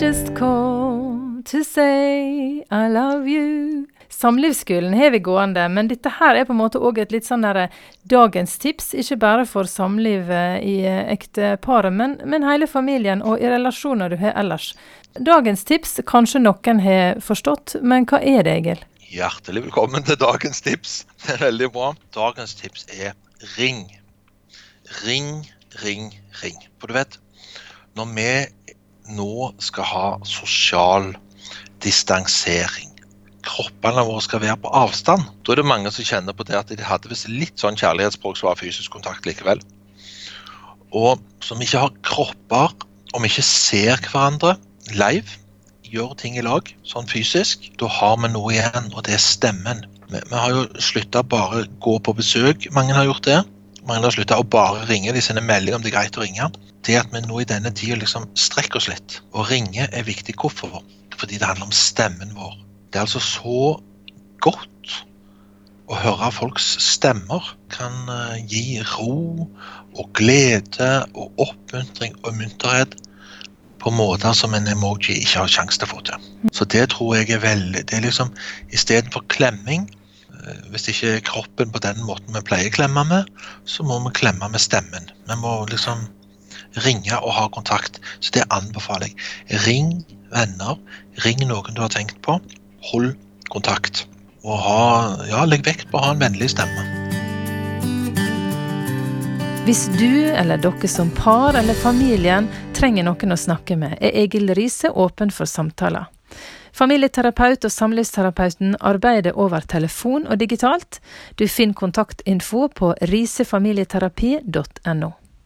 call to say I love you. Samlivsskolen har vi gående, men dette her er på en måte òg et litt sånn der dagens tips. Ikke bare for samlivet i ekteparet, men, men hele familien og i relasjoner du har ellers. Dagens tips kanskje noen har forstått, men hva er det, Egil? Hjertelig velkommen til dagens tips. Det er veldig bra. Dagens tips er ring. Ring, ring, ring. For du vet, når vi nå skal ha sosial distansering kroppene våre skal være på avstand. Da er det mange som kjenner på det at de hadde visst litt sånn kjærlighetsspråk som var fysisk kontakt likevel. Og som ikke har kropper, om ikke ser hverandre live, gjør ting i lag, sånn fysisk, da har vi noe igjen, og det er stemmen. Vi, vi har jo slutta bare gå på besøk, mange har gjort det. Mange har slutta å bare ringe, de sender melding om det er greit å ringe. Det at vi nå i denne tida liksom strekker oss litt. Å ringe er viktig. Hvorfor? Fordi det handler om stemmen vår. Det er altså så godt å høre folks stemmer. Kan eh, gi ro og glede og oppmuntring og munterhet på måter som en emoji ikke har sjanse til å få til. Så det tror jeg er veldig Det er liksom istedenfor klemming Hvis ikke kroppen på den måten vi pleier å klemme med, så må vi klemme med stemmen. Vi må liksom ringe og ha kontakt. Så det anbefaler jeg. Ring venner. Ring noen du har tenkt på hold kontakt. Og ha, ja, legg vekt på å ha en vennlig stemme. Hvis du eller dere som par eller familien trenger noen å snakke med, er Egil Riise åpen for samtaler. Familieterapeut og samlivsterapeuten arbeider over telefon og digitalt. Du finner kontaktinfo på risefamilieterapi.no.